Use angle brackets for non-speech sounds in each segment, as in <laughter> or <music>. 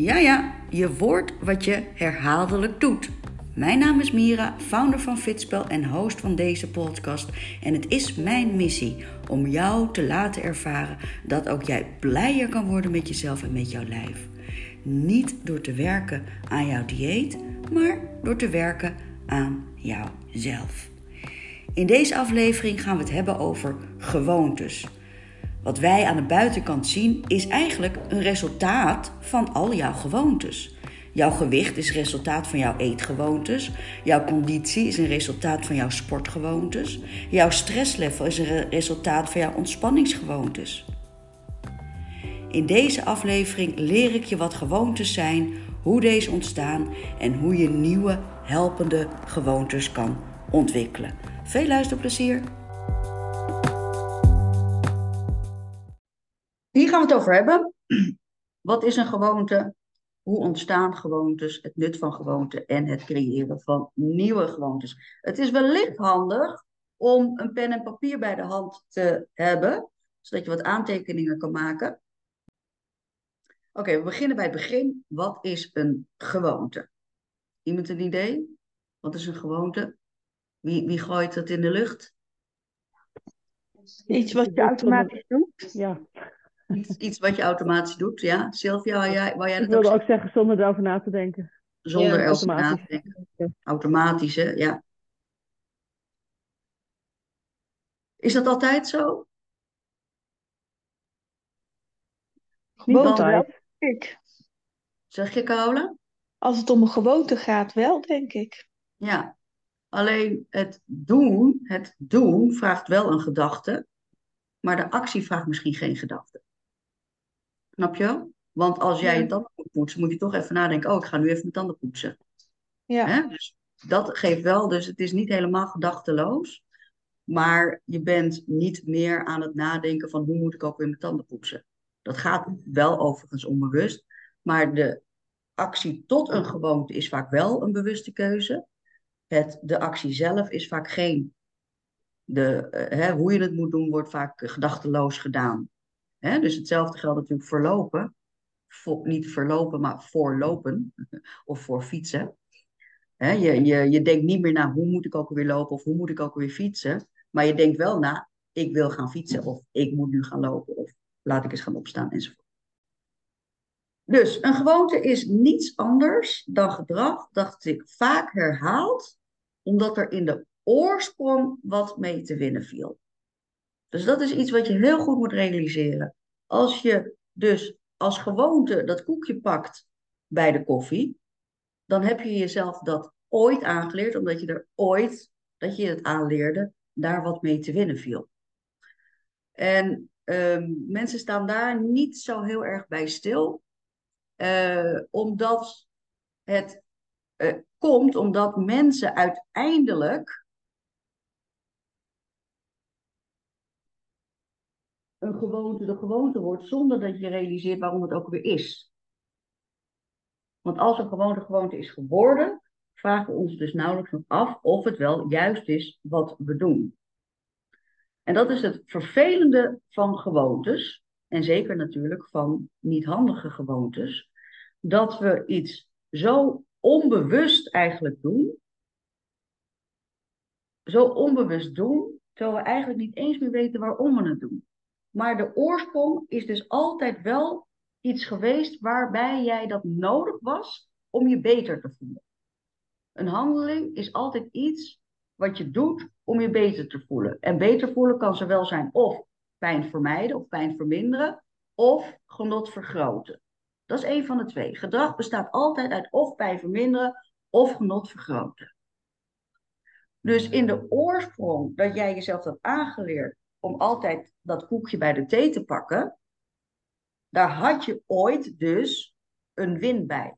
Ja, ja, je wordt wat je herhaaldelijk doet. Mijn naam is Mira, founder van Fitspel en host van deze podcast. En het is mijn missie om jou te laten ervaren dat ook jij blijer kan worden met jezelf en met jouw lijf. Niet door te werken aan jouw dieet, maar door te werken aan jouzelf. In deze aflevering gaan we het hebben over gewoontes. Wat wij aan de buitenkant zien is eigenlijk een resultaat van al jouw gewoontes. Jouw gewicht is resultaat van jouw eetgewoontes. Jouw conditie is een resultaat van jouw sportgewoontes. Jouw stresslevel is een resultaat van jouw ontspanningsgewoontes. In deze aflevering leer ik je wat gewoontes zijn, hoe deze ontstaan en hoe je nieuwe helpende gewoontes kan ontwikkelen. Veel luisterplezier! Hier gaan we het over hebben. Wat is een gewoonte? Hoe ontstaan gewoontes? Het nut van gewoonten en het creëren van nieuwe gewoontes. Het is wellicht handig om een pen en papier bij de hand te hebben, zodat je wat aantekeningen kan maken. Oké, we beginnen bij het begin. Wat is een gewoonte? Iemand een idee? Wat is een gewoonte? Wie, wie gooit het in de lucht? Iets wat je automatisch doet. Ja, Iets, iets wat je automatisch doet, ja. Sylvia, wou jij, wou jij ik dat ook wilde zeggen? ook zeggen zonder erover na te denken. Zonder Ja, erover na te denken. Ja. Automatisch, hè? Ja. Is dat altijd zo? Gewoon altijd. wel, denk ik. Zeg je, Carola? Als het om een gewoonte gaat, wel, denk ik. Ja. Alleen het doen, het doen vraagt wel een gedachte, maar de actie vraagt misschien geen gedachte. Snap je? Want als jij je tanden moet poetsen, moet je toch even nadenken, oh, ik ga nu even mijn tanden poetsen. Ja, Hè? Dus dat geeft wel, dus het is niet helemaal gedachteloos, maar je bent niet meer aan het nadenken van hoe moet ik ook weer mijn tanden poetsen. Dat gaat wel overigens onbewust, maar de actie tot een gewoonte is vaak wel een bewuste keuze. Het, de actie zelf is vaak geen. De, eh, hè, hoe je het moet doen, wordt vaak gedachteloos gedaan. Hè? Dus hetzelfde geldt natuurlijk voor lopen. Niet verlopen, maar voorlopen. <laughs> Of voor fietsen. Hè? Je, je, je denkt niet meer na hoe moet ik ook weer lopen of hoe moet ik ook weer fietsen. Maar je denkt wel na, ik wil gaan fietsen of ik moet nu gaan lopen of laat ik eens gaan opstaan enzovoort. Dus een gewoonte is niets anders dan gedrag dat zich vaak herhaalt, omdat er in de oorsprong wat mee te winnen viel. Dus dat is iets wat je heel goed moet realiseren. Als je dus als gewoonte dat koekje pakt bij de koffie, dan heb je jezelf dat ooit aangeleerd, omdat je er ooit, dat je het aanleerde, daar wat mee te winnen viel. En ehm, mensen staan daar niet zo heel erg bij stil, eh, omdat het eh, komt omdat mensen uiteindelijk een gewoonte de gewoonte wordt, zonder dat je realiseert waarom het ook weer is. Want als een gewoonte gewoonte is geworden, vragen we ons dus nauwelijks nog af of het wel juist is wat we doen. En dat is het vervelende van gewoontes, en zeker natuurlijk van niet handige gewoontes, dat we iets zo onbewust eigenlijk doen, zo onbewust doen, terwijl we eigenlijk niet eens meer weten waarom we het doen. Maar de oorsprong is dus altijd wel iets geweest waarbij jij dat nodig was om je beter te voelen. Een handeling is altijd iets wat je doet om je beter te voelen. En beter voelen kan zowel zijn of pijn vermijden of pijn verminderen, of genot vergroten. Dat is één van de twee. Gedrag bestaat altijd uit of pijn verminderen of genot vergroten. Dus in de oorsprong dat jij jezelf had aangeleerd om altijd dat koekje bij de thee te pakken, daar had je ooit dus een win bij.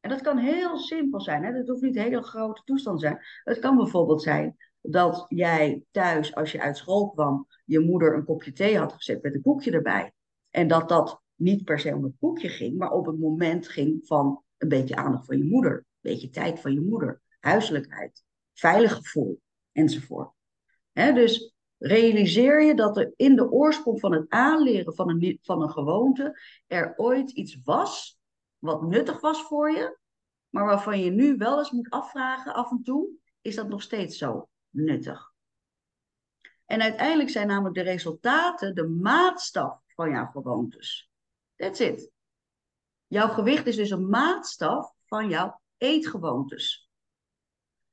En dat kan heel simpel zijn. Hè? Dat hoeft niet hele grote toestand te zijn. Het kan bijvoorbeeld zijn dat jij thuis, als je uit school kwam, je moeder een kopje thee had gezet met een koekje erbij. En dat dat niet per se om het koekje ging, maar op het moment ging van een beetje aandacht van je moeder, een beetje tijd van je moeder, huiselijkheid, veilig gevoel enzovoort. Dus realiseer je dat er in de oorsprong van het aanleren van een, van een gewoonte er ooit iets was wat nuttig was voor je, maar waarvan je nu wel eens moet afvragen af en toe, is dat nog steeds zo nuttig? En uiteindelijk zijn namelijk de resultaten de maatstaf van jouw gewoontes. That's it. Jouw gewicht is dus een maatstaf van jouw eetgewoontes.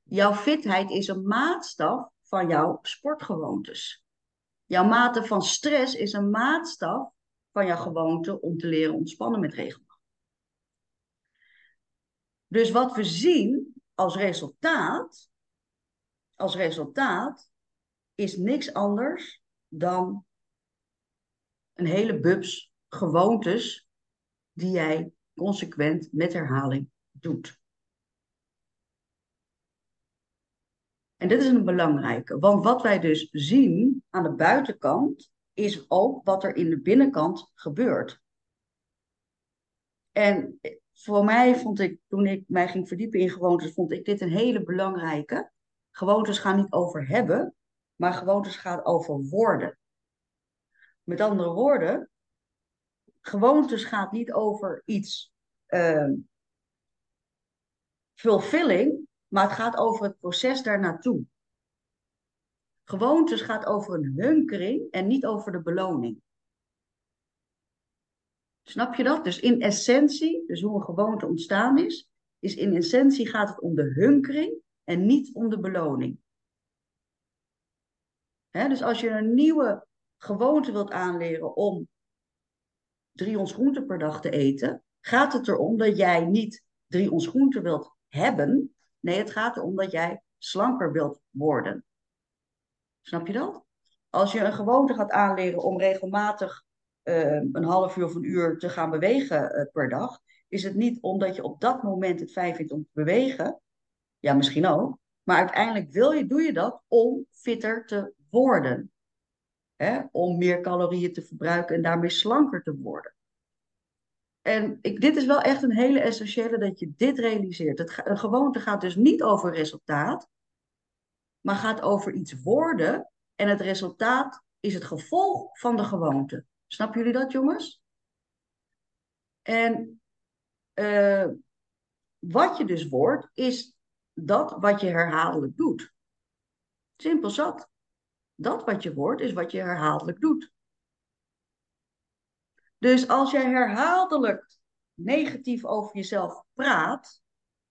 Jouw fitheid is een maatstaf van jouw sportgewoontes. Jouw mate van stress is een maatstaf van jouw gewoonte om te leren ontspannen met regelmaat. Dus wat we zien als resultaat, als resultaat, is niks anders dan een hele bubs gewoontes die jij consequent met herhaling doet. En dit is een belangrijke, want wat wij dus zien aan de buitenkant is ook wat er in de binnenkant gebeurt. En voor mij vond ik, toen ik mij ging verdiepen in gewoontes, vond ik dit een hele belangrijke. Gewoontes gaan niet over hebben, maar gewoontes gaan over worden. Met andere woorden, gewoontes gaat niet over iets uh, fulfilling, maar het gaat over het proces daarnaartoe. Gewoontes gaat over een hunkering en niet over de beloning. Snap je dat? Dus in essentie, dus hoe een gewoonte ontstaan is, is in essentie gaat het om de hunkering en niet om de beloning. dus als je een nieuwe gewoonte wilt aanleren om drie ons groenten per dag te eten, gaat het erom dat jij niet drie ons groenten wilt hebben. Nee, het gaat erom dat jij slanker wilt worden. Snap je dat? Als je een gewoonte gaat aanleren om regelmatig uh, een half uur of een uur te gaan bewegen uh, per dag, is het niet omdat je op dat moment het fijn vindt om te bewegen. Ja, misschien ook. Maar uiteindelijk wil je, doe je dat om fitter te worden. Hè? Om meer calorieën te verbruiken en daarmee slanker te worden. En ik, dit is wel echt een hele essentiële dat je dit realiseert. Het, een gewoonte gaat dus niet over resultaat, maar gaat over iets worden. En het resultaat is het gevolg van de gewoonte. Snappen jullie dat, jongens? En uh, wat je dus wordt, is dat wat je herhaaldelijk doet. Simpel zat. Dat wat je wordt, is wat je herhaaldelijk doet. Dus als jij herhaaldelijk negatief over jezelf praat,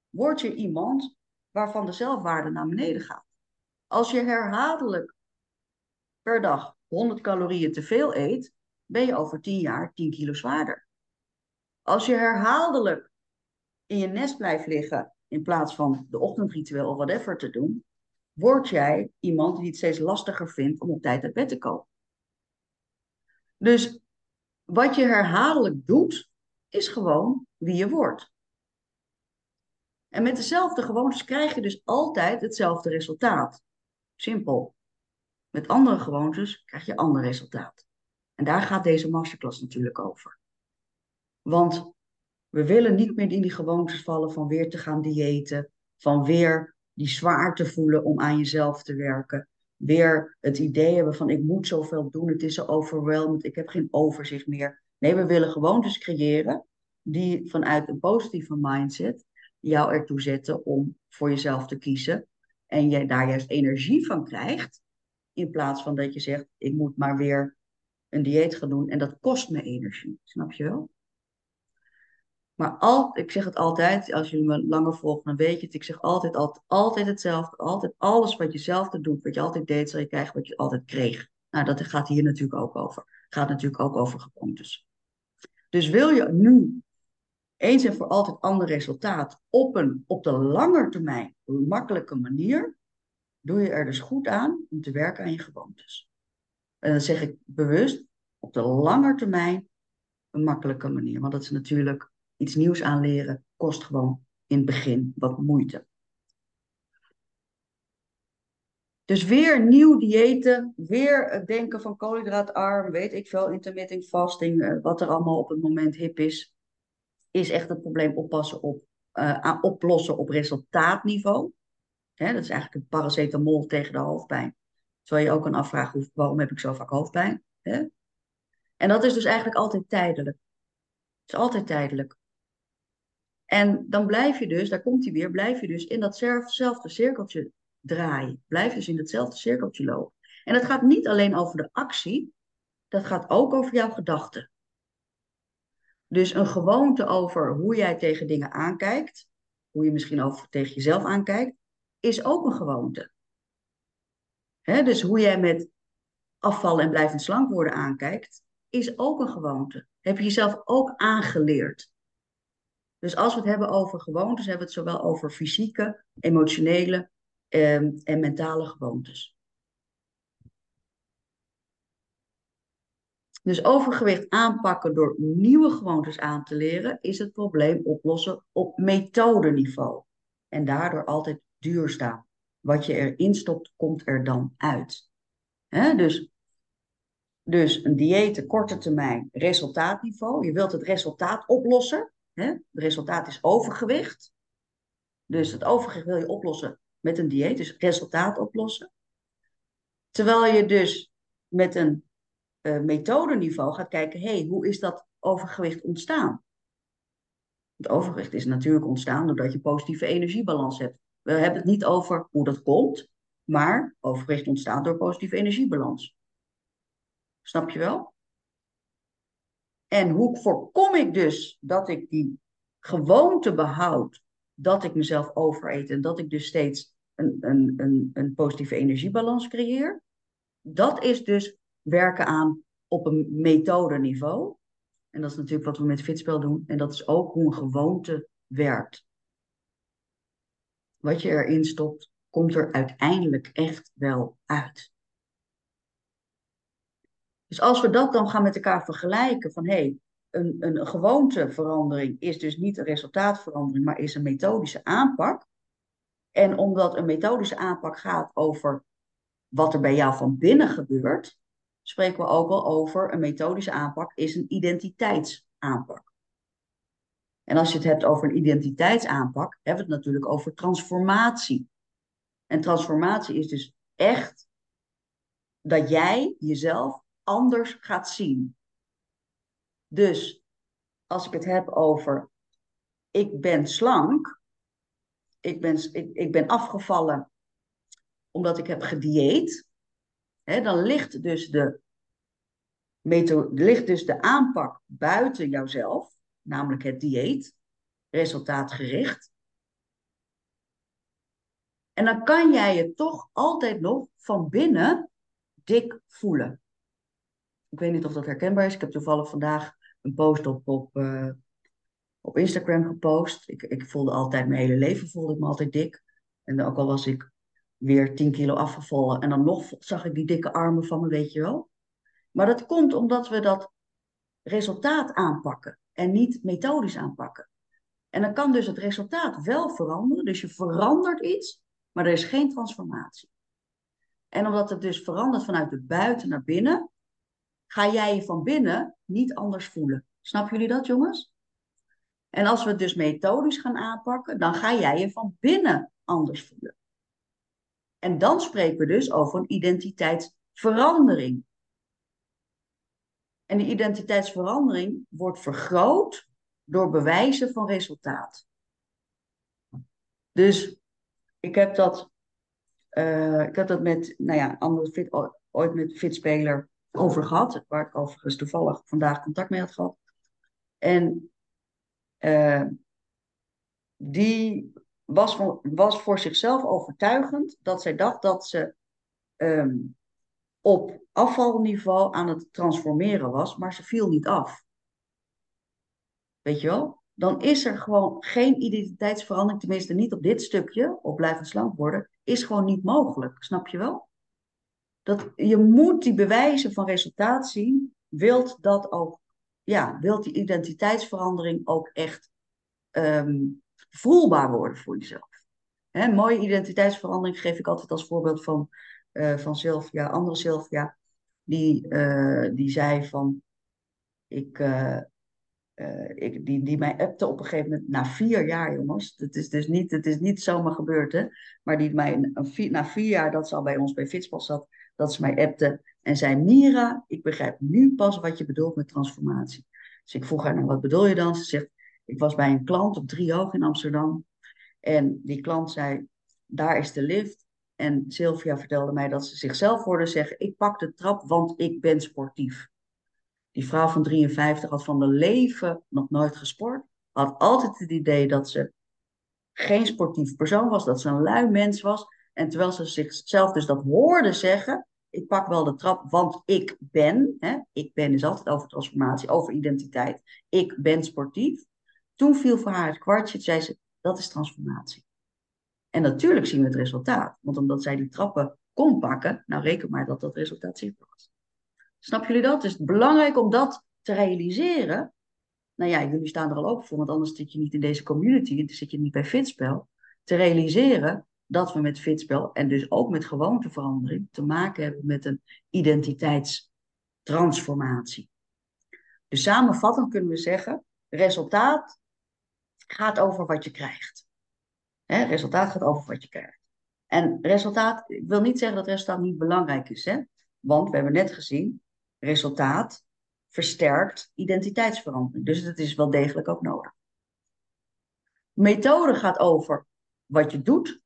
word je iemand waarvan de zelfwaarde naar beneden gaat. Als je herhaaldelijk per dag 100 calorieën te veel eet, ben je over 10 jaar 10 kilo zwaarder. Als je herhaaldelijk in je nest blijft liggen in plaats van de ochtendritueel of whatever te doen, word jij iemand die het steeds lastiger vindt om op tijd uit bed te komen. Dus wat je herhaaldelijk doet, is gewoon wie je wordt. En met dezelfde gewoontes krijg je dus altijd hetzelfde resultaat. Simpel. Met andere gewoontes krijg je ander resultaat. En daar gaat deze masterclass natuurlijk over. Want we willen niet meer in die gewoontes vallen van weer te gaan diëten, van weer die zwaar te voelen om aan jezelf te werken, weer het idee hebben van ik moet zoveel doen, het is zo overweldigend, ik heb geen overzicht meer. Nee, we willen gewoontes creëren die vanuit een positieve mindset jou ertoe zetten om voor jezelf te kiezen en jij daar juist energie van krijgt, in plaats van dat je zegt ik moet maar weer een dieet gaan doen en dat kost me energie. Snap je wel? Maar al, ik zeg het altijd, als jullie me langer volgen, dan weet je het. Ik zeg altijd, altijd, altijd hetzelfde. Altijd alles wat je zelf doet, wat je altijd deed, zal je krijgen wat je altijd kreeg. Nou, dat gaat hier natuurlijk ook over. Gaat natuurlijk ook over gewoontes. Dus wil je nu eens en voor altijd ander resultaat op een op de lange termijn makkelijke manier, doe je er dus goed aan om te werken aan je gewoontes. En dan zeg ik bewust op de lange termijn een makkelijke manier. Want dat is natuurlijk iets nieuws aanleren, kost gewoon in het begin wat moeite. Dus weer nieuw diëten, weer denken van koolhydraatarm, weet ik veel, intermittent fasting, eh, wat er allemaal op het moment hip is, is echt het probleem oppassen op, uh, oplossen op resultaatniveau. Dat is eigenlijk een paracetamol tegen de hoofdpijn. Terwijl je ook kan afvragen, waarom heb ik zo vaak hoofdpijn? En dat is dus eigenlijk altijd tijdelijk. Het is altijd tijdelijk. En dan blijf je dus, daar komt hij weer, blijf je dus in datzelfde cirkeltje draaien. Blijf dus in datzelfde cirkeltje lopen. En het gaat niet alleen over de actie, dat gaat ook over jouw gedachten. Dus een gewoonte over hoe jij tegen dingen aankijkt, hoe je misschien over tegen jezelf aankijkt, is ook een gewoonte. dus hoe jij met afvallen en blijvend slank worden aankijkt, is ook een gewoonte. Heb je jezelf ook aangeleerd. Dus als we het hebben over gewoontes, hebben we het zowel over fysieke, emotionele ehm, en mentale gewoontes. Dus overgewicht aanpakken door nieuwe gewoontes aan te leren, is het probleem oplossen op methodeniveau. En daardoor altijd duurzaam. Wat je erin stopt, komt er dan uit. dus, dus een dieet, korte termijn, resultaatniveau. Je wilt het resultaat oplossen. Het resultaat is overgewicht. Dus het overgewicht wil je oplossen met een dieet, dus resultaat oplossen. Terwijl je dus met een uh, methodeniveau gaat kijken, hé, hey, hoe is dat overgewicht ontstaan? Het overgewicht is natuurlijk ontstaan doordat je positieve energiebalans hebt. We hebben het niet over hoe dat komt, maar overgewicht ontstaat door positieve energiebalans. Snap je wel? En hoe voorkom ik dus dat ik die gewoonte behoud dat ik mezelf overeet en dat ik dus steeds een, een, een, een positieve energiebalans creëer? Dat is dus werken aan op een methodeniveau. En dat is natuurlijk wat we met Fitspel doen. En dat is ook hoe een gewoonte werkt. Wat je erin stopt, komt er uiteindelijk echt wel uit. Dus als we dat dan gaan met elkaar vergelijken, van hé, hey, een, een gewoonteverandering is dus niet een resultaatverandering, maar is een methodische aanpak. En omdat een methodische aanpak gaat over wat er bij jou van binnen gebeurt, spreken we ook wel over een methodische aanpak, is een identiteitsaanpak. En als je het hebt over een identiteitsaanpak, hebben we het natuurlijk over transformatie. En transformatie is dus echt dat jij jezelf anders gaat zien. Dus als ik het heb over ik ben slank, ik ben, ik, ik ben afgevallen omdat ik heb gedieet, hè, dan ligt dus, de methode, ligt dus de aanpak buiten jouzelf, namelijk het dieet, resultaatgericht. En dan kan jij je toch altijd nog van binnen dik voelen. Ik weet niet of dat herkenbaar is. Ik heb toevallig vandaag een post op, op, uh, op Instagram gepost. Ik, ik voelde altijd, mijn hele leven voelde ik me altijd dik. En ook al was ik weer 10 kilo afgevallen en dan nog zag ik die dikke armen van me, weet je wel. Maar dat komt omdat we dat resultaat aanpakken en niet methodisch aanpakken. En dan kan dus het resultaat wel veranderen. Dus je verandert iets, maar er is geen transformatie. En omdat het dus verandert vanuit de buiten naar binnen, ga jij je van binnen niet anders voelen. Snappen jullie dat, jongens? En als we het dus methodisch gaan aanpakken, dan ga jij je van binnen anders voelen. En dan spreken we dus over een identiteitsverandering. En die identiteitsverandering wordt vergroot door bewijzen van resultaat. Dus ik heb dat, uh, ik heb dat met, nou ja, ooit met fitspeler over gehad, waar ik overigens toevallig vandaag contact mee had gehad. En uh, die was voor, was voor zichzelf overtuigend dat zij dacht dat ze um, op afvalniveau aan het transformeren was, maar ze viel niet af. Weet je wel? Dan is er gewoon geen identiteitsverandering, tenminste niet op dit stukje, op blijven slank worden, is gewoon niet mogelijk. Snap je wel? Dat, je moet die bewijzen van resultaat zien, wilt dat ook, ja, wilt die identiteitsverandering ook echt um, voelbaar worden voor jezelf. Hè, mooie identiteitsverandering geef ik altijd als voorbeeld van, uh, van Sylvia, andere Sylvia, die, uh, die zei van, ik, uh, ik, die, die mij appte op een gegeven moment, na vier jaar jongens, het is dus niet, het is niet zomaar gebeurd hè, maar die mij na vier jaar, dat ze al bij ons bij Fitspas zat, dat ze mij appte en zei, Mira, ik begrijp nu pas wat je bedoelt met transformatie. Dus ik vroeg haar, nou wat bedoel je dan? Ze zegt, Ik was bij een klant op Driehoog in Amsterdam. En die klant zei, daar is de lift. En Sylvia vertelde mij dat ze zichzelf hoorde zeggen, ik pak de trap, want ik ben sportief. Die vrouw van 53 had van de leven nog nooit gesport. Had altijd het idee dat ze geen sportief persoon was, dat ze een lui mens was. En terwijl ze zichzelf dus dat hoorde zeggen, ik pak wel de trap, want ik ben. Hè, ik ben is altijd over transformatie, over identiteit. Ik ben sportief. Toen viel voor haar het kwartje, zei ze, dat is transformatie. En natuurlijk zien we het resultaat. Want omdat zij die trappen kon pakken, nou reken maar dat dat resultaat zichtbaar was. Snap jullie dat? Dus het is belangrijk om dat te realiseren. Nou ja, jullie staan er al open voor, want anders zit je niet in deze community, dan zit je niet bij Fitspel. Te realiseren dat we met Fitspel en dus ook met gewoonteverandering te maken hebben met een identiteitstransformatie. Dus samenvattend kunnen we zeggen, resultaat gaat over wat je krijgt. Resultaat gaat over wat je krijgt. En resultaat, ik wil niet zeggen dat resultaat niet belangrijk is, hè? want we hebben net gezien, resultaat versterkt identiteitsverandering. Dus het is wel degelijk ook nodig. Methode gaat over wat je doet.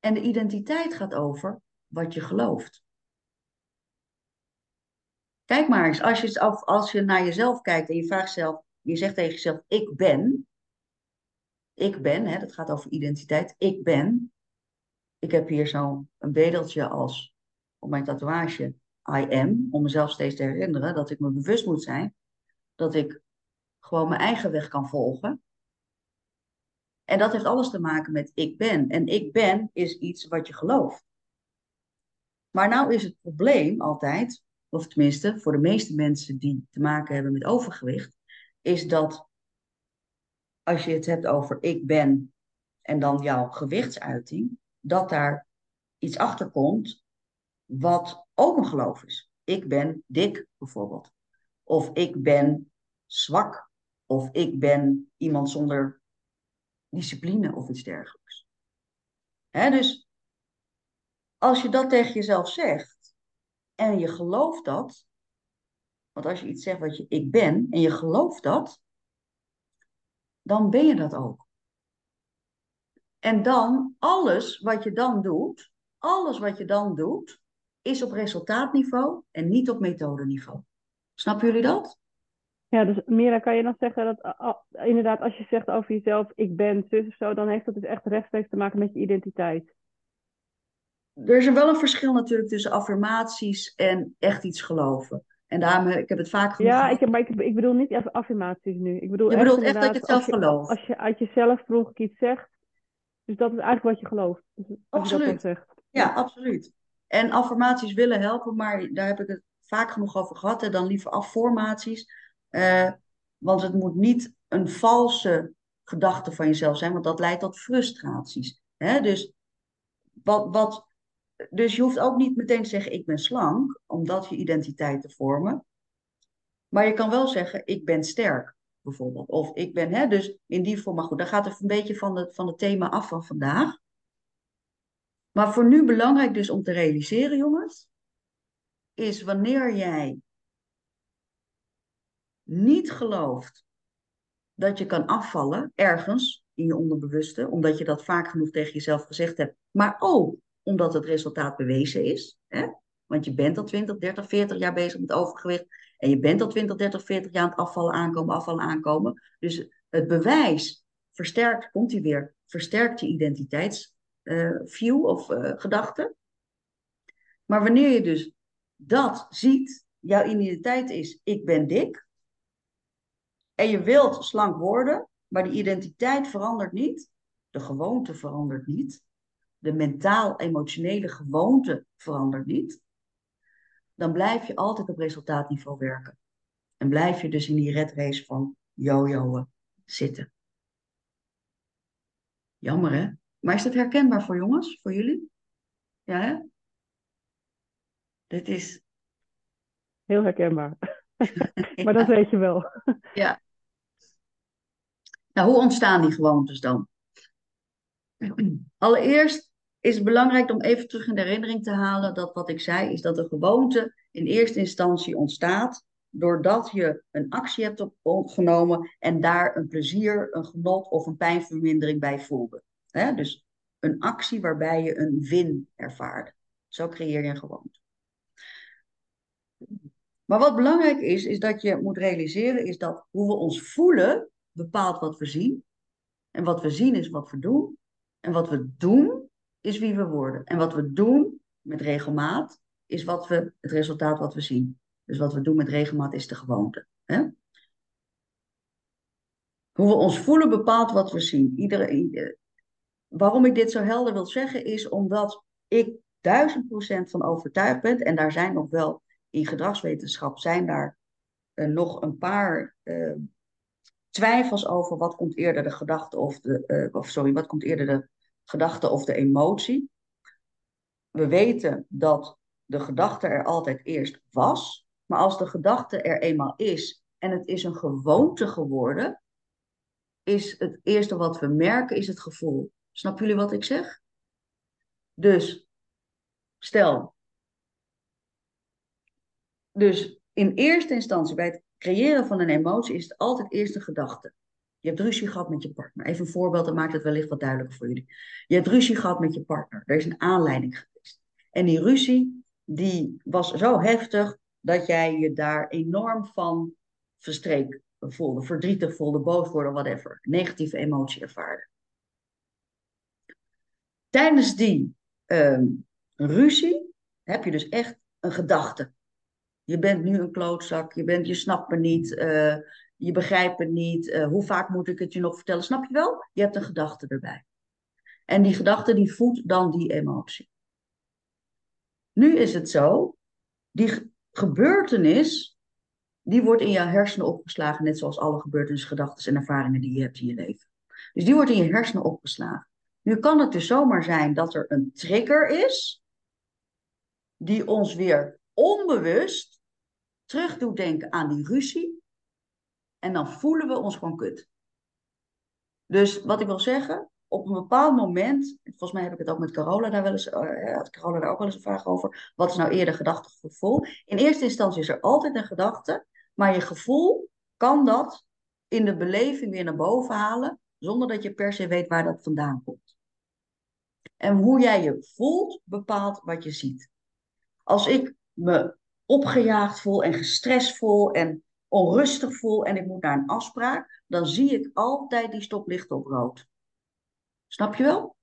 En de identiteit gaat over wat je gelooft. Kijk maar eens, als je, als je naar jezelf kijkt en je vraagt zelf, je zegt tegen jezelf, ik ben. Ik ben, hè, dat gaat over identiteit. Ik ben. Ik heb hier zo'n bedeltje als op mijn tatoeage. I am, om mezelf steeds te herinneren dat ik me bewust moet zijn dat ik gewoon mijn eigen weg kan volgen. En dat heeft alles te maken met ik ben. En ik ben is iets wat je gelooft. Maar nou is het probleem altijd, of tenminste voor de meeste mensen die te maken hebben met overgewicht, is dat als je het hebt over ik ben en dan jouw gewichtsuiting, dat daar iets achter komt wat ook een geloof is. Ik ben dik bijvoorbeeld. Of ik ben zwak. Of ik ben iemand zonder discipline of iets dergelijks. Hè, dus als je dat tegen jezelf zegt en je gelooft dat, want als je iets zegt wat je ik ben en je gelooft dat, dan ben je dat ook. En dan alles wat je dan doet, alles wat je dan doet, is op resultaatniveau en niet op methodeniveau. Snappen jullie dat? Ja, dus Mira, kan je dan zeggen dat uh, inderdaad als je zegt over jezelf, ik ben zus of zo, dan heeft dat dus echt rechtstreeks te maken met je identiteit? Er is wel een verschil natuurlijk tussen affirmaties en echt iets geloven. En daarom, ik heb het vaak genoeg Ja, ik, maar ik, ik bedoel niet even affirmaties nu. Ik bedoel je echt bedoelt echt dat je het zelf als je, gelooft. Als je uit jezelf ongeluk iets zegt, dus dat is eigenlijk wat je gelooft. Dus als je dat dan Absoluut. zegt. Ja, absoluut. En affirmaties willen helpen, maar daar heb ik het vaak genoeg over gehad. En dan liever afformaties. Eh, want het moet niet een valse gedachte van jezelf zijn, want dat leidt tot frustraties. Hè? Dus, wat, wat, dus je hoeft ook niet meteen te zeggen: Ik ben slank, om dat je identiteit te vormen. Maar je kan wel zeggen: Ik ben sterk, bijvoorbeeld. Of ik ben, hè, dus in die vorm. Maar goed, daar gaat het een beetje van het, van het thema af van vandaag. Maar voor nu belangrijk dus om te realiseren, jongens, is wanneer jij niet gelooft dat je kan afvallen ergens in je onderbewuste, omdat je dat vaak genoeg tegen jezelf gezegd hebt, maar ook omdat het resultaat bewezen is. Hè? Want je bent al 20, 30, 40 jaar bezig met overgewicht en je bent al 20, 30, 40 jaar aan het afvallen aankomen, afvallen aankomen. Dus het bewijs versterkt, komt hij weer, versterkt je identiteitsview of uh, gedachte. Maar wanneer je dus dat ziet, jouw identiteit is ik ben dik, en je wilt slank worden, maar de identiteit verandert niet, de gewoonte verandert niet, de mentaal-emotionele gewoonte verandert niet, dan blijf je altijd op resultaatniveau werken. En blijf je dus in die red race van jojoen zitten. Jammer hè? Maar is dat herkenbaar voor jongens, voor jullie? Ja hè? Dit is... Heel herkenbaar. <laughs> maar dat weet je wel. ja. Nou, hoe ontstaan die gewoontes dan? <clears throat> Allereerst is het belangrijk om even terug in de herinnering te halen dat wat ik zei is dat een gewoonte in eerste instantie ontstaat doordat je een actie hebt opgenomen en daar een plezier, een genot of een pijnvermindering bij voelde. Dus een actie waarbij je een win ervaart. Zo creëer je een gewoonte. Maar wat belangrijk is, is dat je moet realiseren, is dat hoe we ons voelen bepaalt wat we zien. En wat we zien is wat we doen. En wat we doen is wie we worden. En wat we doen met regelmaat is wat we, het resultaat wat we zien. Dus wat we doen met regelmaat is de gewoonte. Hè? Hoe we ons voelen bepaalt wat we zien. Iedere, waarom ik dit zo helder wil zeggen is omdat ik duizend procent van overtuigd ben. En daar zijn nog wel in gedragswetenschap zijn daar uh, nog een paar uh, twijfels over wat komt eerder de gedachte of de, uh, of sorry, wat komt eerder de gedachte of de emotie. We weten dat de gedachte er altijd eerst was, maar als de gedachte er eenmaal is en het is een gewoonte geworden, is het eerste wat we merken is het gevoel. Snappen jullie wat ik zeg? Dus stel, dus in eerste instantie bij het creëren van een emotie is het altijd eerst een gedachte. Je hebt ruzie gehad met je partner. Even een voorbeeld, dat maakt het wellicht wat duidelijker voor jullie. Je hebt ruzie gehad met je partner. Er is een aanleiding geweest. En die ruzie, die was zo heftig dat jij je daar enorm van verstreek voelde. Verdrietig voelde, boos worden, whatever. Negatieve emotie ervaarde. Tijdens die uh, ruzie heb je dus echt een gedachte. Je bent nu een klootzak, je, bent, je snapt me niet, uh, je begrijpt me niet. Uh, hoe vaak moet ik het je nog vertellen? Snap je wel? Je hebt een gedachte erbij. En die gedachte die voedt dan die emotie. Nu is het zo, die gebeurtenis, die wordt in jouw hersenen opgeslagen, net zoals alle gebeurtenissen, gedachten en ervaringen die je hebt in je leven. Dus die wordt in je hersenen opgeslagen. Nu kan het dus zomaar zijn dat er een trigger is, die ons weer onbewust terug doet denken aan die ruzie. En dan voelen we ons gewoon kut. Dus wat ik wil zeggen, op een bepaald moment, volgens mij heb ik het ook met Carola daar wel eens, uh, had Carola daar ook wel eens een vraag over. Wat is nou eerder gedachte of gevoel? In eerste instantie is er altijd een gedachte, maar je gevoel kan dat in de beleving weer naar boven halen, zonder dat je per se weet waar dat vandaan komt. En hoe jij je voelt, bepaalt wat je ziet. Als ik me opgejaagd voel en gestrest voel en onrustig voel en ik moet naar een afspraak, dan zie ik altijd die stoplichten op rood. Snap je wel?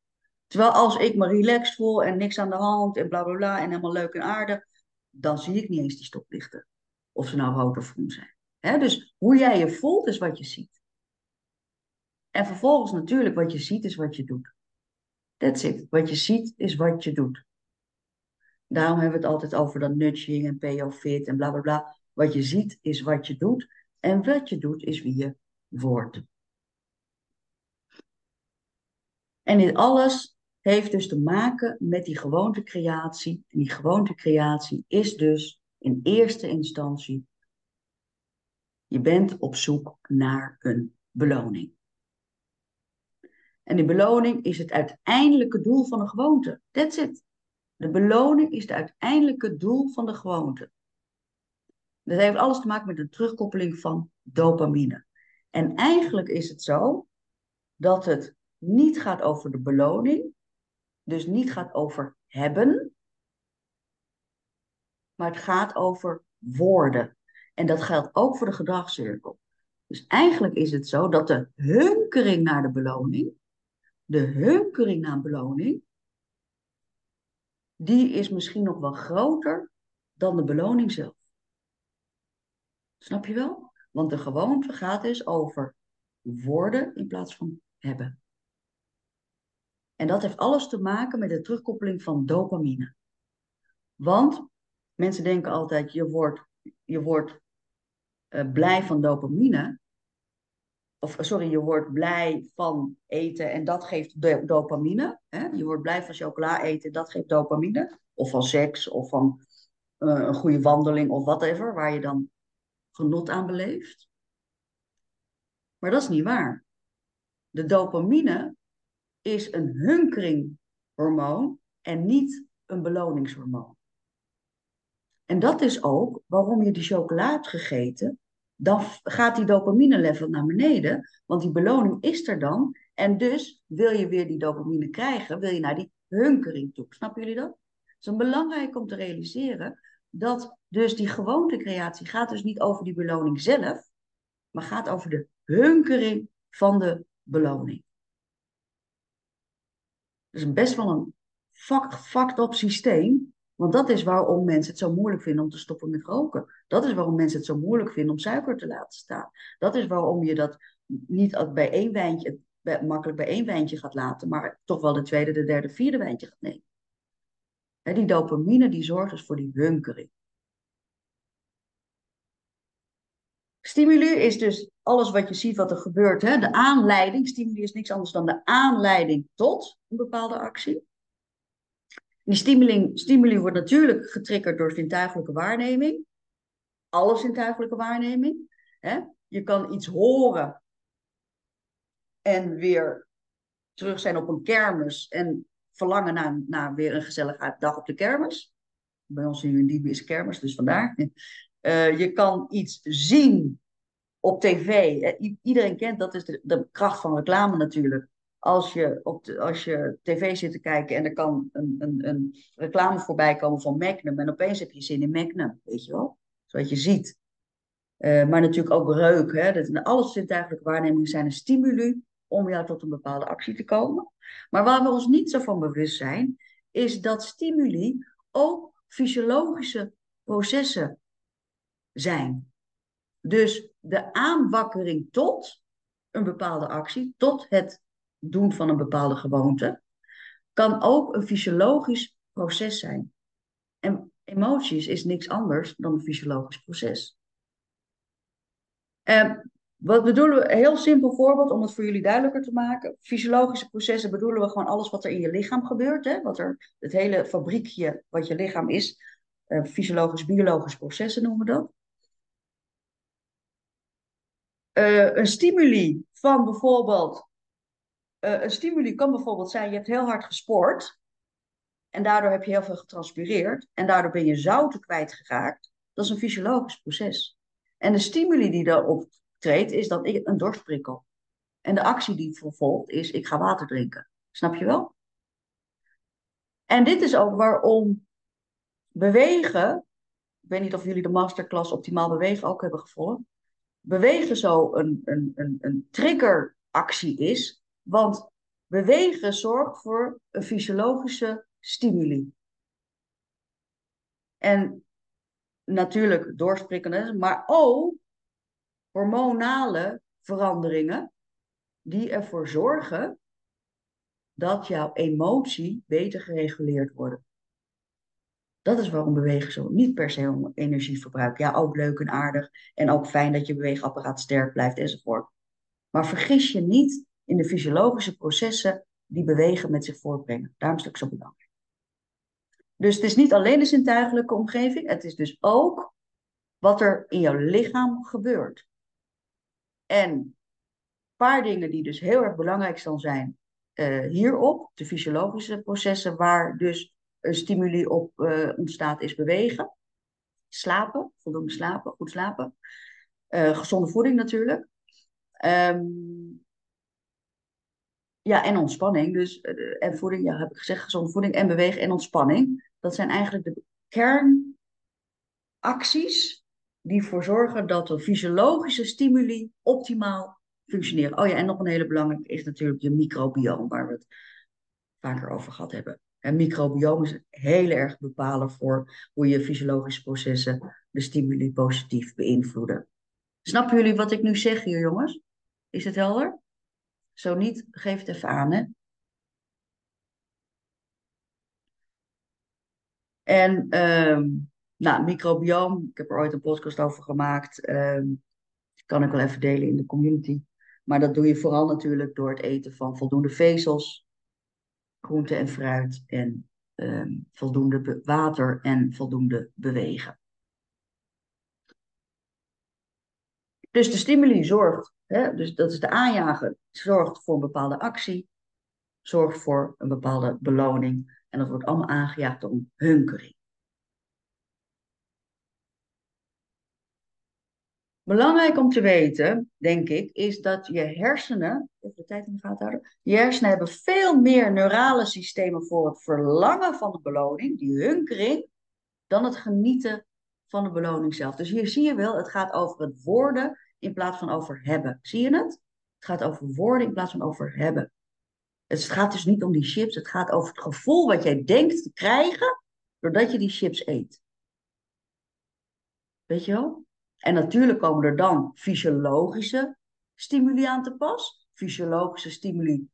Terwijl als ik me relaxed voel en niks aan de hand en bla bla bla en helemaal leuk en aardig, dan zie ik niet eens die stoplichten. Of ze nou rood of groen zijn. Dus hoe jij je voelt is wat je ziet. En vervolgens natuurlijk wat je ziet is wat je doet. That's it. Wat je ziet is wat je doet. Daarom hebben we het altijd over dat nudging en PO fit en bla bla bla. Wat je ziet is wat je doet. En wat je doet is wie je wordt. En dit alles heeft dus te maken met die gewoontecreatie. En die gewoontecreatie is dus in eerste instantie, je bent op zoek naar een beloning. En die beloning is het uiteindelijke doel van een gewoonte. That's it. De beloning is het uiteindelijke doel van de gewoonte. Dat heeft alles te maken met de terugkoppeling van dopamine. En eigenlijk is het zo dat het niet gaat over de beloning, dus niet gaat over hebben, maar het gaat over woorden. En dat geldt ook voor de gedragscirkel. Dus eigenlijk is het zo dat de hunkering naar de beloning, de hunkering naar beloning, die is misschien nog wel groter dan de beloning zelf. Snap je wel? Want de gewoonte gaat dus over worden in plaats van hebben. En dat heeft alles te maken met de terugkoppeling van dopamine. Want mensen denken altijd, je wordt, je wordt uh, blij van dopamine. Of sorry, je wordt blij van eten en dat geeft dopamine. Hè? Je wordt blij van chocola eten, dat geeft dopamine. Of van seks, of van uh, een goede wandeling, of whatever, waar je dan genot aan beleeft. Maar dat is niet waar. De dopamine is een hunkeringhormoon en niet een beloningshormoon. En dat is ook waarom je die chocola hebt gegeten. Dan gaat die dopamine level naar beneden, want die beloning is er dan. En dus wil je weer die dopamine krijgen, wil je naar die hunkering toe. Snappen jullie dat? Het is belangrijk om te realiseren dat dus die gewoontecreatie gaat dus niet over die beloning zelf, maar gaat over de hunkering van de beloning. Dat is best wel een fucked up systeem, want dat is waarom mensen het zo moeilijk vinden om te stoppen met roken. Dat is waarom mensen het zo moeilijk vinden om suiker te laten staan. Dat is waarom je dat niet bij één wijntje, makkelijk bij één wijntje gaat laten, maar toch wel de tweede, de derde, vierde wijntje gaat nemen. die dopamine die zorgt dus voor die hunkering. Stimuli is dus alles wat je ziet wat er gebeurt. De aanleiding. Stimuli is niks anders dan de aanleiding tot een bepaalde actie. Die stimuli, wordt natuurlijk getriggerd door zintuigelijke waarneming. Alle zintuigelijke waarneming. Hè? Je kan iets horen en weer terug zijn op een kermis en verlangen naar, naar weer een gezellige dag op de kermis. Bij ons in Libië is kermis, dus vandaar. Uh, je kan iets zien op tv. iedereen kent, dat is de, kracht van reclame natuurlijk. Als je, op de, als je tv zit te kijken en er kan een, een, een reclame voorbij komen van Magnum. En opeens heb je zin in Magnum, weet je wel. Zoals je ziet. Uh, maar natuurlijk ook reuk. Hè? Dat, alles zintuigelijke waarnemingen zijn een stimuli om jou tot een bepaalde actie te komen. Maar waar we ons niet zo van bewust zijn, is dat stimuli ook fysiologische processen zijn. Dus de aanwakkering tot een bepaalde actie, tot het doen van een bepaalde gewoonte, kan ook een fysiologisch proces zijn. En emoties is niks anders dan een fysiologisch proces. En wat bedoelen we? Een heel simpel voorbeeld om het voor jullie duidelijker te maken. Fysiologische processen bedoelen we gewoon alles wat er in je lichaam gebeurt. Hè? Wat er, het hele fabriekje wat je lichaam is. Uh, fysiologisch, biologische processen noemen we dat. Uh, een stimuli van bijvoorbeeld. Uh, een stimuli kan bijvoorbeeld zijn: je hebt heel hard gesport. En daardoor heb je heel veel getranspireerd. En daardoor ben je zouten kwijtgeraakt. Dat is een fysiologisch proces. En de stimuli die daarop treedt, is dat ik een dorstprikkel. En de actie die vervolgt is: ik ga water drinken. Snap je wel? En dit is ook waarom bewegen. Ik weet niet of jullie de masterclass Optimaal Bewegen ook hebben gevolgd. Bewegen zo een, een, een, een triggeractie is. Want bewegen zorgt voor een fysiologische stimuli. En natuurlijk doorsprikkende, maar ook hormonale veranderingen die ervoor zorgen dat jouw emotie beter gereguleerd wordt. Dat is waarom bewegen zo niet per se om energieverbruik. Ja, ook leuk en aardig. En ook fijn dat je beweegapparaat sterk blijft enzovoort. Maar vergis je niet in de fysiologische processen die bewegen met zich voortbrengen. Daarom is het zo belangrijk. Dus het is niet alleen de zintuigelijke omgeving, het is dus ook wat er in jouw lichaam gebeurt. En een paar dingen die dus heel erg belangrijk zijn uh, hierop, de fysiologische processen waar dus een stimuli op uh, ontstaat, is bewegen. Slapen, voldoende slapen, goed slapen. Uh, gezonde voeding natuurlijk. Um, ja, en ontspanning. Dus, en voeding, ja, heb ik gezegd, gezonde voeding en bewegen en ontspanning. Dat zijn eigenlijk de kernacties die ervoor zorgen dat de fysiologische stimuli optimaal functioneren. Oh ja, en nog een hele belangrijke is natuurlijk je microbioom, waar we het vaker over gehad hebben. En microbioom is heel erg bepalend voor hoe je fysiologische processen de stimuli positief beïnvloeden. Snappen jullie wat ik nu zeg hier, jongens? Is het helder? Zo niet, geef het even aan, hè? En um, nou, microbioom, ik heb er ooit een podcast over gemaakt. Um, kan ik wel even delen in de community. Maar dat doe je vooral natuurlijk door het eten van voldoende vezels, groente en fruit en um, voldoende water en voldoende bewegen. Dus de stimuli zorgt, hè, dus dat is de aanjager, zorgt voor een bepaalde actie, zorgt voor een bepaalde beloning. En dat wordt allemaal aangejaagd om hunkering. Belangrijk om te weten, denk ik, is dat je hersenen, even de tijd in de gaten houden, je hersenen hebben veel meer neurale systemen voor het verlangen van de beloning, die hunkering, dan het genieten van de beloning zelf. Dus hier zie je wel, het gaat over het worden in plaats van over hebben. Zie je het? Het gaat over worden in plaats van over hebben. Het gaat dus niet om die chips, het gaat over het gevoel wat jij denkt te krijgen doordat je die chips eet. Weet je wel? En natuurlijk komen er dan fysiologische stimuli aan te pas. Fysiologische stimuli,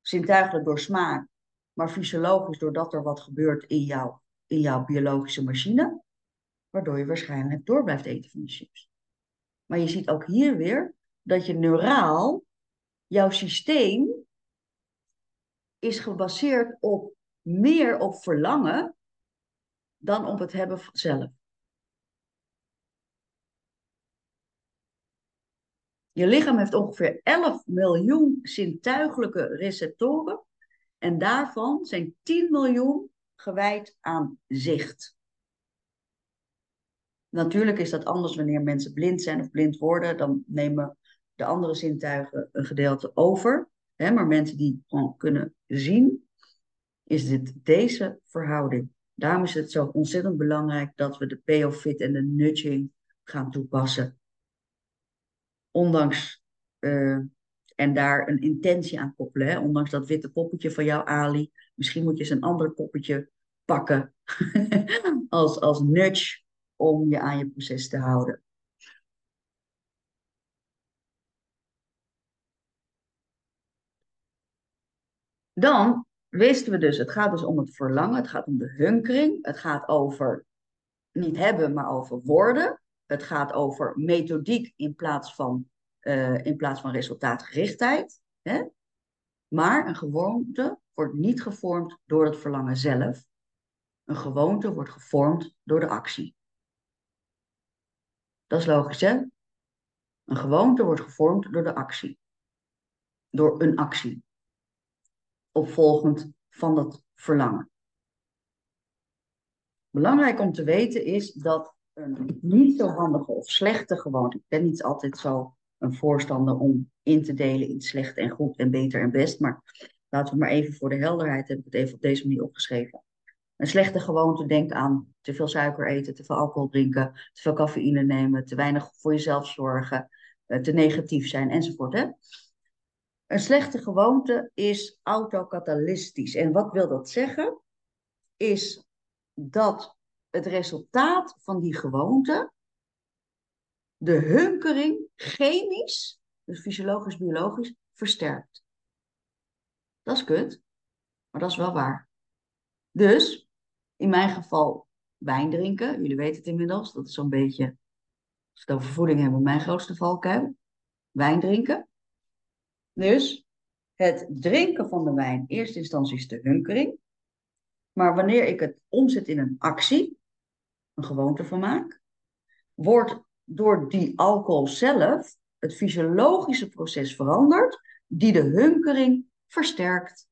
zintuigelijk door smaak, maar fysiologisch doordat er wat gebeurt in, jou, in jouw biologische machine, waardoor je waarschijnlijk door blijft eten van die chips. Maar je ziet ook hier weer dat je neuraal, jouw systeem is gebaseerd op meer op verlangen dan op het hebben zelf. Je lichaam heeft ongeveer 11 miljoen zintuigelijke receptoren en daarvan zijn 10 miljoen gewijd aan zicht. Natuurlijk is dat anders wanneer mensen blind zijn of blind worden, dan nemen de andere zintuigen een gedeelte over. Hè, maar mensen die gewoon kunnen zien, is dit deze verhouding. Daarom is het zo ontzettend belangrijk dat we de PO-fit en de nudging gaan toepassen. Ondanks, uh, en daar een intentie aan koppelen. Ondanks dat witte poppetje van jou, Ali. Misschien moet je eens een ander poppetje pakken <laughs> als, als nudge om je aan je proces te houden. Dan wisten we dus, het gaat dus om het verlangen, het gaat om de hunkering, het gaat over niet hebben, maar over worden. Het gaat over methodiek in plaats van, uh, in plaats van resultaatgerichtheid. Hè? Maar een gewoonte wordt niet gevormd door het verlangen zelf. Een gewoonte wordt gevormd door de actie. Dat is logisch, hè? Een gewoonte wordt gevormd door de actie. Door een actie opvolgend van dat verlangen. Belangrijk om te weten is dat een niet zo handige of slechte gewoonte, ik ben niet altijd zo een voorstander om in te delen in slecht en goed en beter en best, maar laten we maar even voor de helderheid, heb ik het even op deze manier opgeschreven. Een slechte gewoonte, denk aan te veel suiker eten, te veel alcohol drinken, te veel cafeïne nemen, te weinig voor jezelf zorgen, eh, te negatief zijn enzovoort. Hè? Een slechte gewoonte is autocatalystisch. En wat wil dat zeggen? Is dat het resultaat van die gewoonte de hunkering chemisch, dus fysiologisch, biologisch, versterkt. Dat is kut, maar dat is wel waar. Dus, in mijn geval, wijn drinken. Jullie weten het inmiddels, dat is zo'n beetje, als we het over voeding hebben, mijn grootste valkuil. Wijn drinken. Dus het drinken van de wijn, in eerste instantie is de hunkering. Maar wanneer ik het omzet in een actie, een gewoonte van maak, wordt door die alcohol zelf het fysiologische proces veranderd, die de hunkering versterkt.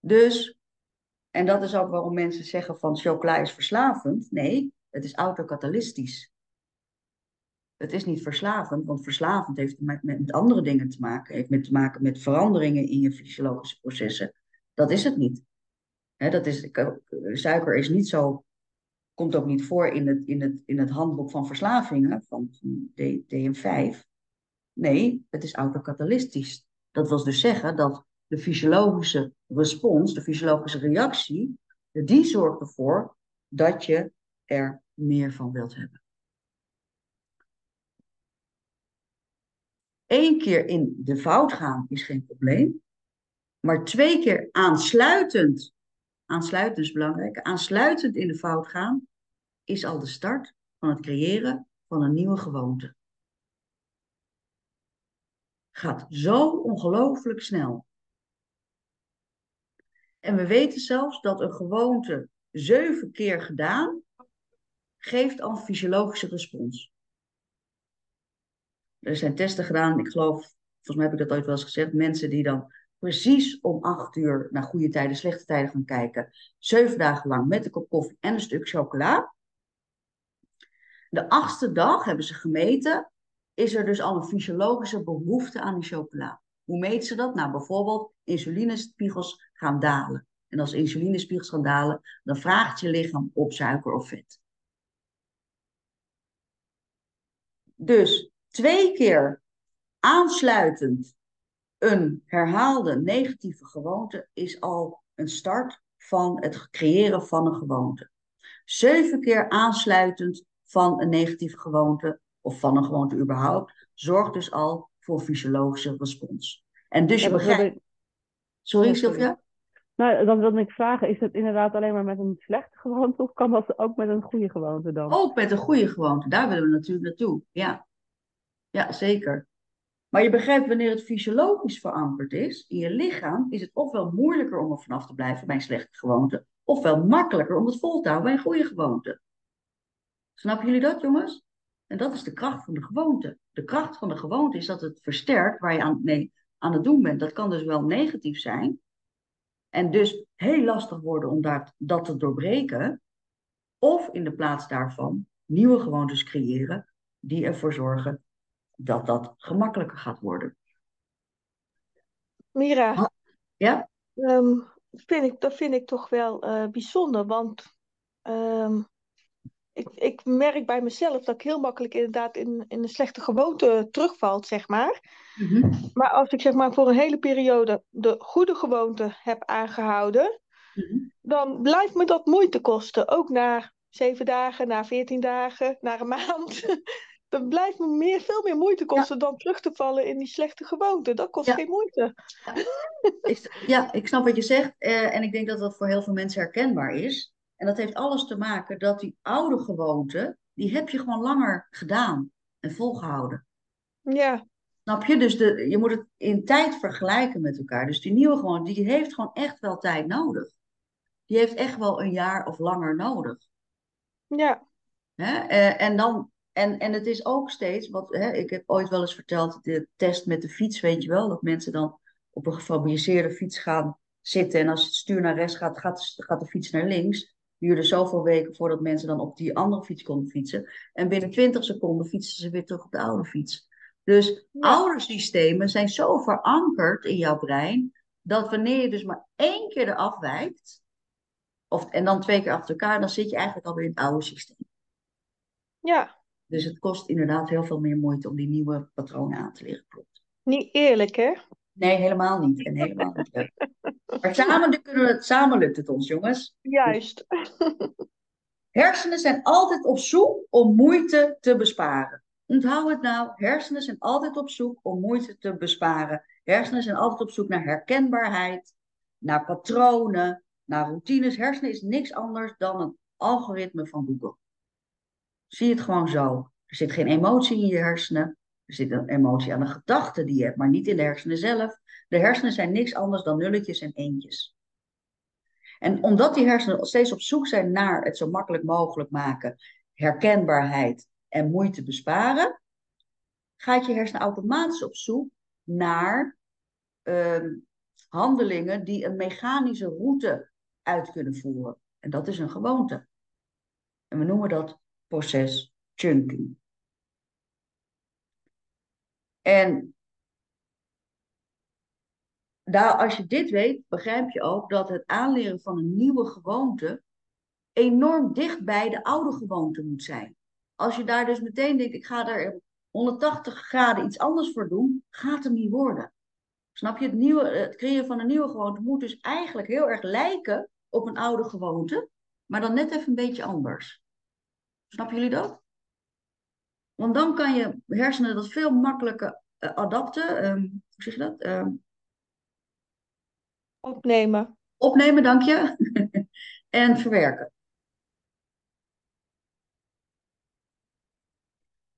Dus, en dat is ook waarom mensen zeggen van chocola is verslavend. Nee, het is autocatalystisch. Het is niet verslavend, want verslavend heeft met, met andere dingen te maken. Heeft met te maken met veranderingen in je fysiologische processen. Dat is het niet. dat is, suiker is niet zo, komt ook niet voor in het, in het, in het handboek van verslavingen van DM5. Nee, het is autocatalystisch. Dat wil dus zeggen dat de fysiologische respons, de fysiologische reactie, die zorgt ervoor dat je er meer van wilt hebben. Eén keer in de fout gaan is geen probleem. Maar twee keer aansluitend, aansluitend is belangrijk, aansluitend in de fout gaan, is al de start van het creëren van een nieuwe gewoonte. Gaat zo ongelooflijk snel. En we weten zelfs dat een gewoonte zeven keer gedaan geeft al een fysiologische respons. Er zijn testen gedaan, ik geloof, volgens mij heb ik dat ooit wel eens gezegd, mensen die dan precies om acht uur naar goede tijden, slechte tijden gaan kijken, zeven dagen lang met een kop koffie en een stuk chocola. De achtste dag hebben ze gemeten, is er dus al een fysiologische behoefte aan die chocola. Hoe meten ze dat? Nou, bijvoorbeeld insulinespiegels gaan dalen. En als insulinespiegels gaan dalen, dan vraagt je lichaam op suiker of vet. Dus twee keer aansluitend een herhaalde negatieve gewoonte is al een start van het creëren van een gewoonte. Zeven keer aansluitend van een negatieve gewoonte of van een gewoonte überhaupt, zorgt dus al voor fysiologische respons. En dus je begrijpt. sorry. Sylvia? Nou, dan wilde ik vragen, is het inderdaad alleen maar met een slechte gewoonte of kan dat ook met een goede gewoonte dan? Ook met een goede gewoonte, daar willen we natuurlijk naartoe. Ja, ja zeker. Maar je begrijpt, wanneer het fysiologisch verankerd is in je lichaam, is het ofwel moeilijker om er vanaf te blijven bij een slechte gewoonte, ofwel makkelijker om het vol te houden bij een goede gewoonte. Snappen jullie dat, jongens? En dat is de kracht van de gewoonte. De kracht van de gewoonte is dat het versterkt waar je aan, mee aan het doen bent. Dat kan dus wel negatief zijn. En dus heel lastig worden om daar, dat te doorbreken. Of in de plaats daarvan nieuwe gewoontes creëren die ervoor zorgen dat dat gemakkelijker gaat worden. Mira, Ja? ehm, vind ik, dat vind ik toch wel eh, bijzonder, want ehm, ik, ik merk bij mezelf dat ik heel makkelijk inderdaad in, in een slechte gewoonte terugvalt, zeg maar. Mhm. Maar als ik zeg maar voor een hele periode de goede gewoonte heb aangehouden, Mhm. dan blijft me dat moeite kosten. Ook na zeven dagen, na veertien dagen, na een maand. <laughs> Dan blijft me meer, veel meer moeite kosten dan terug te vallen in die slechte gewoonte. Dat kost Ja. geen moeite. Ja, ik snap wat je zegt. eh, en ik denk dat dat voor heel veel mensen herkenbaar is. En dat heeft alles te maken dat die oude gewoonte, die heb je gewoon langer gedaan en volgehouden. Ja, Snap je? Dus de, je moet het in tijd vergelijken met elkaar. Dus die nieuwe gewoonte, die heeft gewoon echt wel tijd nodig. Die heeft echt wel een jaar of langer nodig. ja, Hè? Eh, en, dan, en, en het is ook steeds, wat, hè, ik heb ooit wel eens verteld, de test met de fiets, weet je wel, dat mensen dan op een gefabriceerde fiets gaan zitten en als het stuur naar rechts gaat, gaat, gaat de fiets naar links. Duurde zoveel weken voordat mensen dan op die andere fiets konden fietsen. En binnen 20 seconden fietsen ze weer terug op de oude fiets. Dus Ja. oude systemen zijn zo verankerd in jouw brein, dat wanneer je dus maar één keer eraf wijkt, of, en dan twee keer achter elkaar, dan zit je eigenlijk alweer in het oude systeem. ja. Dus het kost inderdaad heel veel meer moeite om die nieuwe patronen aan te leren. Klopt. Niet eerlijk, hè? Nee, helemaal niet. En helemaal niet leuk. Maar samen, <laughs> kunnen we het, samen lukt het ons, jongens. Juist. <laughs> Hersenen zijn altijd op zoek om moeite te besparen. Onthoud het nou, hersenen zijn altijd op zoek om moeite te besparen. Hersenen zijn altijd op zoek naar herkenbaarheid, naar patronen, naar routines. Hersenen is niks anders dan een algoritme van Google. Zie het gewoon zo. Er zit geen emotie in je hersenen. Er zit een emotie aan de gedachte die je hebt, maar niet in de hersenen zelf. De hersenen zijn niks anders dan nulletjes en eentjes. En omdat die hersenen steeds op zoek zijn naar het zo makkelijk mogelijk maken, herkenbaarheid en moeite besparen, gaat je hersenen automatisch op zoek naar ehm, handelingen die een mechanische route uit kunnen voeren. En dat is een gewoonte. En we noemen dat proces chunking. En daar, als je dit weet, begrijp je ook dat het aanleren van een nieuwe gewoonte enorm dicht bij de oude gewoonte moet zijn. Als je daar dus meteen denkt, ik ga er 180 graden iets anders voor doen, gaat hem niet worden. Snap je? Het, nieuwe, het creëren van een nieuwe gewoonte moet dus eigenlijk heel erg lijken op een oude gewoonte, maar dan net even een beetje anders. Snappen jullie dat? Want dan kan je hersenen dat veel makkelijker uh, adapten. Um, hoe zeg je dat? Um, Opnemen. Opnemen, dank je. <laughs> en verwerken.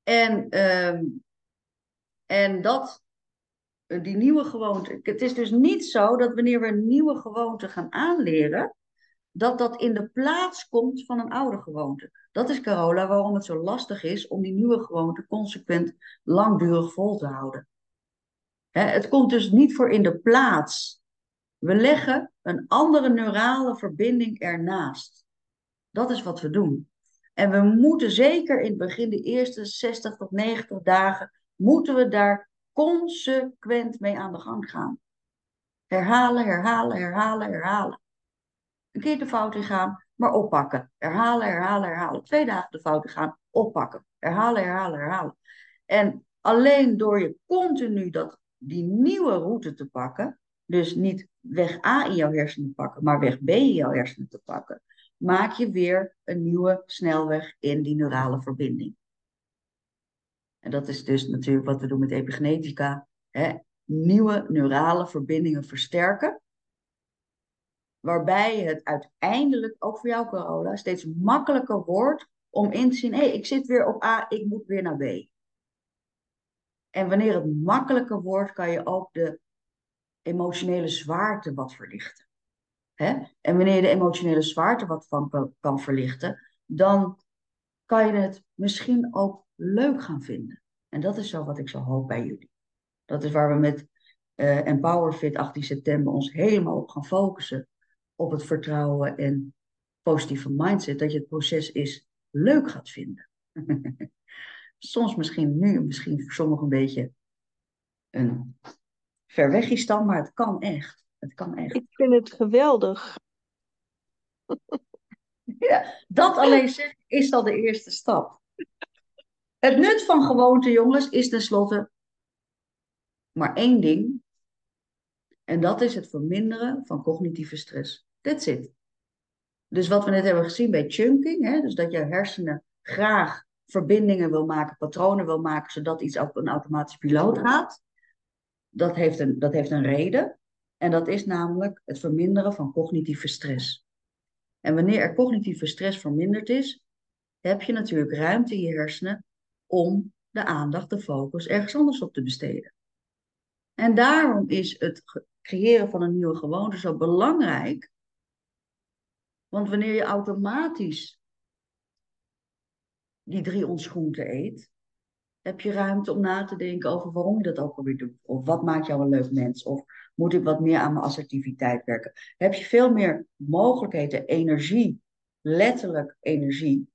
En, um, en dat, die nieuwe gewoonte. Het is dus niet zo dat wanneer we een nieuwe gewoonte gaan aanleren, dat dat in de plaats komt van een oude gewoonte. Dat is, Carola, waarom het zo lastig is om die nieuwe gewoonte consequent langdurig vol te houden. Het komt dus niet voor in de plaats. We leggen een andere neurale verbinding ernaast. Dat is wat we doen. En we moeten zeker in het begin, de eerste 60 tot 90 dagen, moeten we daar consequent mee aan de gang gaan. Herhalen, herhalen, herhalen, herhalen. Een keer de fout ingaan, maar oppakken. Herhalen, herhalen, herhalen. Twee dagen de fout ingaan, oppakken. Herhalen, herhalen, herhalen. En alleen door je continu dat, die nieuwe route te pakken, dus niet weg A in jouw hersenen te pakken, maar weg B in jouw hersenen te pakken, maak je weer een nieuwe snelweg in die neurale verbinding. En dat is dus natuurlijk wat we doen met epigenetica. Hè? Nieuwe neurale verbindingen versterken. Waarbij het uiteindelijk, ook voor jou Carola, steeds makkelijker wordt om in te zien, hé, hey, ik zit weer op A, ik moet weer naar B. En wanneer het makkelijker wordt, kan je ook de emotionele zwaarte wat verlichten. En wanneer je de emotionele zwaarte wat van kan verlichten, dan kan je het misschien ook leuk gaan vinden. En dat is zo wat ik zo hoop bij jullie. Dat is waar we met uh, EmpowerFit 18 september ons helemaal op gaan focussen. Op het vertrouwen en positieve mindset. Dat je het proces is leuk gaat vinden. <laughs> Soms misschien nu, misschien voor sommigen een beetje een ver weg dan, maar het kan echt. Het kan echt. Ik vind het geweldig. <laughs> ja, dat alleen zeggen is al de eerste stap. Het nut van gewoonte, jongens, is tenslotte maar één ding. En dat is het verminderen van cognitieve stress. That's it. Dus wat we net hebben gezien bij chunking, hè, dus dat je hersenen graag verbindingen wil maken, patronen wil maken, zodat iets op een automatische piloot gaat. Dat heeft een, dat heeft een reden. En dat is namelijk het verminderen van cognitieve stress. En wanneer er cognitieve stress verminderd is, heb je natuurlijk ruimte in je hersenen om de aandacht, de focus ergens anders op te besteden. En daarom is het creëren van een nieuwe gewoonte zo belangrijk. Want wanneer je automatisch die drie ontschoenten eet, heb je ruimte om na te denken over waarom je dat ook alweer doet. Of wat maakt jou een leuk mens? Of moet ik wat meer aan mijn assertiviteit werken? Heb je veel meer mogelijkheden, energie, letterlijk energie,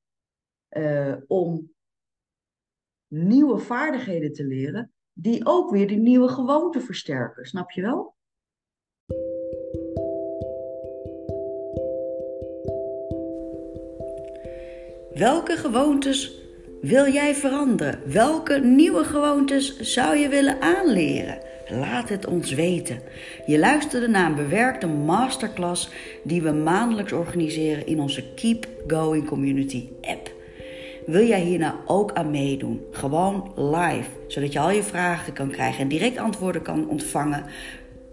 uh, om nieuwe vaardigheden te leren, die ook weer die nieuwe gewoonte versterken. Snap je wel? Welke gewoontes wil jij veranderen? Welke nieuwe gewoontes zou je willen aanleren? Laat het ons weten. Je luisterde naar een bewerkte masterclass die we maandelijks organiseren in onze Keep Going Community app. Wil jij hier nou ook aan meedoen? Gewoon live, zodat je al je vragen kan krijgen en direct antwoorden kan ontvangen.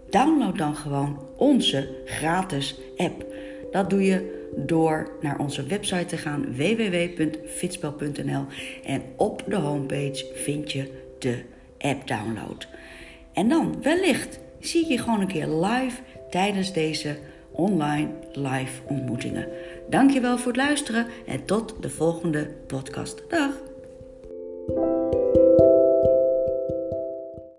Download dan gewoon onze gratis app. Dat doe je door naar onze website te gaan www.fitspel.nl en op de homepage vind je de app download. En dan wellicht zie ik je gewoon een keer live tijdens deze online live ontmoetingen. Dankjewel voor het luisteren en tot de volgende podcast. Dag!